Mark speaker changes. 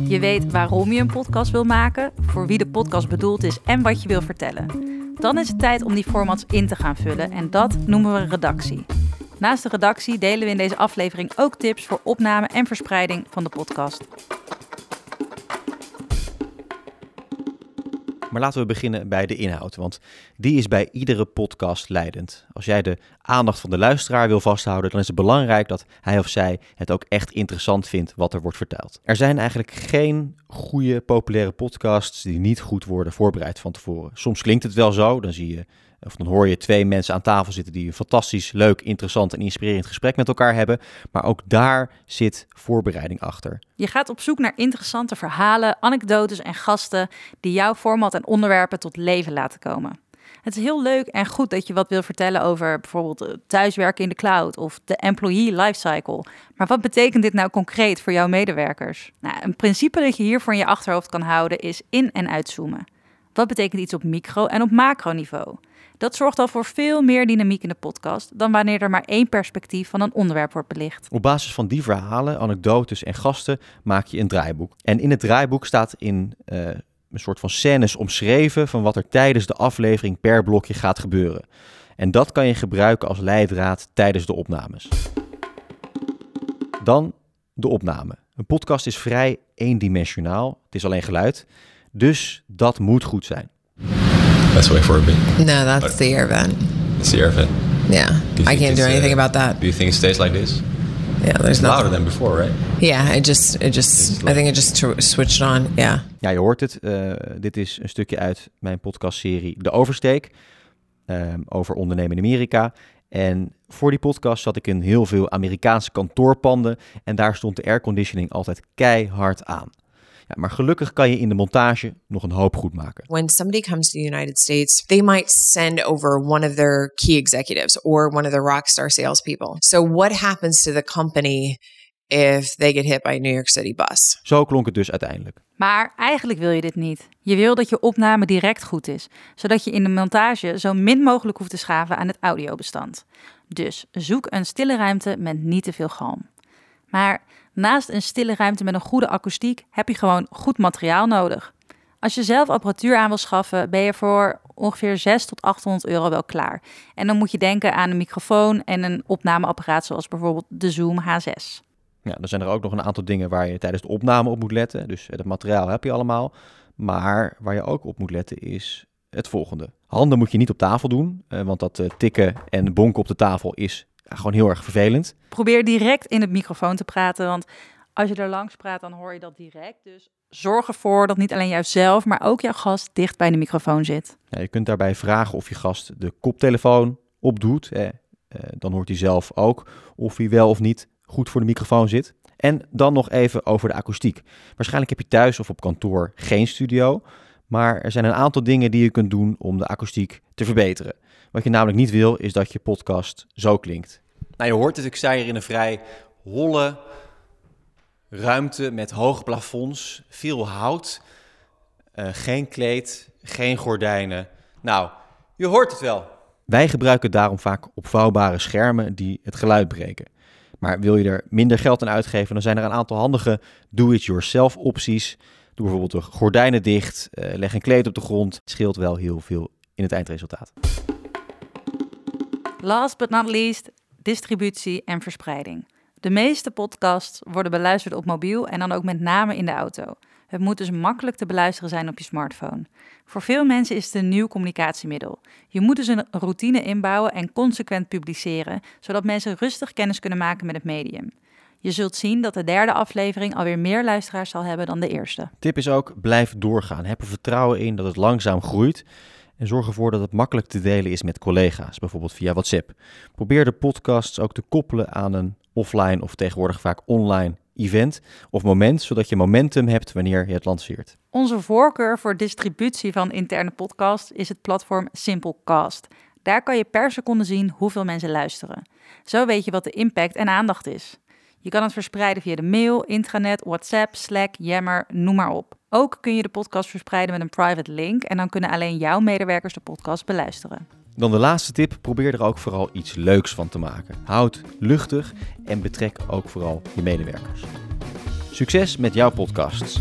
Speaker 1: Je weet waarom je een podcast wil maken, voor wie de podcast bedoeld is en wat je wil vertellen. Dan is het tijd om die formats in te gaan vullen en dat noemen we redactie. Naast de redactie delen we in deze aflevering ook tips voor opname en verspreiding van de podcast.
Speaker 2: Maar laten we beginnen bij de inhoud, want die is bij iedere podcast leidend. Als jij de aandacht van de luisteraar wil vasthouden, dan is het belangrijk dat hij of zij het ook echt interessant vindt wat er wordt verteld. Er zijn eigenlijk geen goede, populaire podcasts die niet goed worden voorbereid van tevoren. Soms klinkt het wel zo, dan zie je of dan hoor je twee mensen aan tafel zitten die een fantastisch, leuk, interessant en inspirerend gesprek met elkaar hebben. Maar ook daar zit voorbereiding achter.
Speaker 1: Je gaat op zoek naar interessante verhalen, anekdotes en gasten die jouw format en onderwerpen tot leven laten komen. Het is heel leuk en goed dat je wat wil vertellen over bijvoorbeeld thuiswerken in de cloud of de employee lifecycle. Maar wat betekent dit nou concreet voor jouw medewerkers? Nou, een principe dat je hiervoor in je achterhoofd kan houden is in- en uitzoomen. Wat betekent iets op micro- en op macroniveau? Dat zorgt al voor veel meer dynamiek in de podcast dan wanneer er maar één perspectief van een onderwerp wordt belicht.
Speaker 2: Op basis van die verhalen, anekdotes en gasten maak je een draaiboek. En in het draaiboek staat in uh, een soort van scènes omschreven van wat er tijdens de aflevering per blokje gaat gebeuren. En dat kan je gebruiken als leidraad tijdens de opnames. Dan de opname. Een podcast is vrij eendimensionaal. Het is alleen geluid. Dus dat moet goed zijn.
Speaker 3: Best way for a beat.
Speaker 4: No, that's the air vent.
Speaker 3: It's the air vent.
Speaker 4: Yeah, I can't do
Speaker 3: it's,
Speaker 4: anything
Speaker 3: uh,
Speaker 4: about that.
Speaker 3: Do you think it stays like this?
Speaker 4: Yeah, there's
Speaker 3: louder than before, right?
Speaker 4: Yeah, it just, it just, I think it just switched on. Yeah.
Speaker 2: Ja, je hoort het. eh, dit is een stukje uit mijn podcastserie De Oversteek. ehm, over ondernemen in Amerika. En voor die podcast zat ik in heel veel Amerikaanse kantoorpanden. En daar stond de airconditioning altijd keihard aan. Ja, maar gelukkig kan je in de montage nog een hoop goed maken.
Speaker 4: When somebody comes to the United States, they might send over one of their key executives or one of their rock star salespeople. So, what happens to the company if they get hit by a New York City bus?
Speaker 2: Zo klonk het dus uiteindelijk.
Speaker 1: Maar eigenlijk wil je dit niet. Je wil dat je opname direct goed is, zodat je in de montage zo min mogelijk hoeft te schaven aan het audiobestand. Dus zoek een stille ruimte met niet te veel galm. Maar naast een stille ruimte met een goede akoestiek heb je gewoon goed materiaal nodig. Als je zelf apparatuur aan wil schaffen, ben je voor ongeveer 6 tot 800 euro wel klaar. En dan moet je denken aan een microfoon en een opnameapparaat zoals bijvoorbeeld de Zoom H6.
Speaker 2: Ja, dan zijn er ook nog een aantal dingen waar je tijdens de opname op moet letten. Dus het materiaal heb je allemaal. Maar waar je ook op moet letten is het volgende. Handen moet je niet op tafel doen, eh, want dat eh, tikken en bonken op de tafel is ja, gewoon heel erg vervelend.
Speaker 1: Probeer direct in het microfoon te praten, want als je er langs praat, dan hoor je dat direct. Dus zorg ervoor dat niet alleen jouzelf, maar ook jouw gast dicht bij de microfoon zit.
Speaker 2: Ja, je kunt daarbij vragen of je gast de koptelefoon opdoet. Eh, eh, dan hoort hij zelf ook of hij wel of niet goed voor de microfoon zit. En dan nog even over de akoestiek. Waarschijnlijk heb je thuis of op kantoor geen studio. Maar er zijn een aantal dingen die je kunt doen om de akoestiek te verbeteren. Wat je namelijk niet wil, is dat je podcast zo klinkt. Nou, je hoort het, ik sta hier in een vrij holle ruimte met hoge plafonds, veel hout, eh, geen kleed, geen gordijnen. Nou, je hoort het wel. Wij gebruiken daarom vaak opvouwbare schermen die het geluid breken. Maar wil je er minder geld aan uitgeven, dan zijn er een aantal handige do-it-yourself opties. Doe bijvoorbeeld de gordijnen dicht, eh, leg een kleed op de grond. Het scheelt wel heel veel in het eindresultaat.
Speaker 1: Last but not least, distributie en verspreiding. De meeste podcasts worden beluisterd op mobiel en dan ook met name in de auto. Het moet dus makkelijk te beluisteren zijn op je smartphone. Voor veel mensen is het een nieuw communicatiemiddel. Je moet dus een routine inbouwen en consequent publiceren, zodat mensen rustig kennis kunnen maken met het medium. Je zult zien dat de derde aflevering alweer meer luisteraars zal hebben dan de eerste.
Speaker 2: Tip is ook, blijf doorgaan. Heb er vertrouwen in dat het langzaam groeit. En zorg ervoor dat het makkelijk te delen is met collega's, bijvoorbeeld via WhatsApp. Probeer de podcasts ook te koppelen aan een offline of tegenwoordig vaak online event of moment, zodat je momentum hebt wanneer je het lanceert.
Speaker 1: Onze voorkeur voor distributie van interne podcasts is het platform Simplecast. Daar kan je per seconde zien hoeveel mensen luisteren. Zo weet je wat de impact en aandacht is. Je kan het verspreiden via de mail, intranet, WhatsApp, Slack, Yammer, noem maar op. Ook kun je de podcast verspreiden met een private link en dan kunnen alleen jouw medewerkers de podcast beluisteren.
Speaker 2: Dan de laatste tip, probeer er ook vooral iets leuks van te maken. Houd luchtig en betrek ook vooral je medewerkers. Succes met jouw podcasts.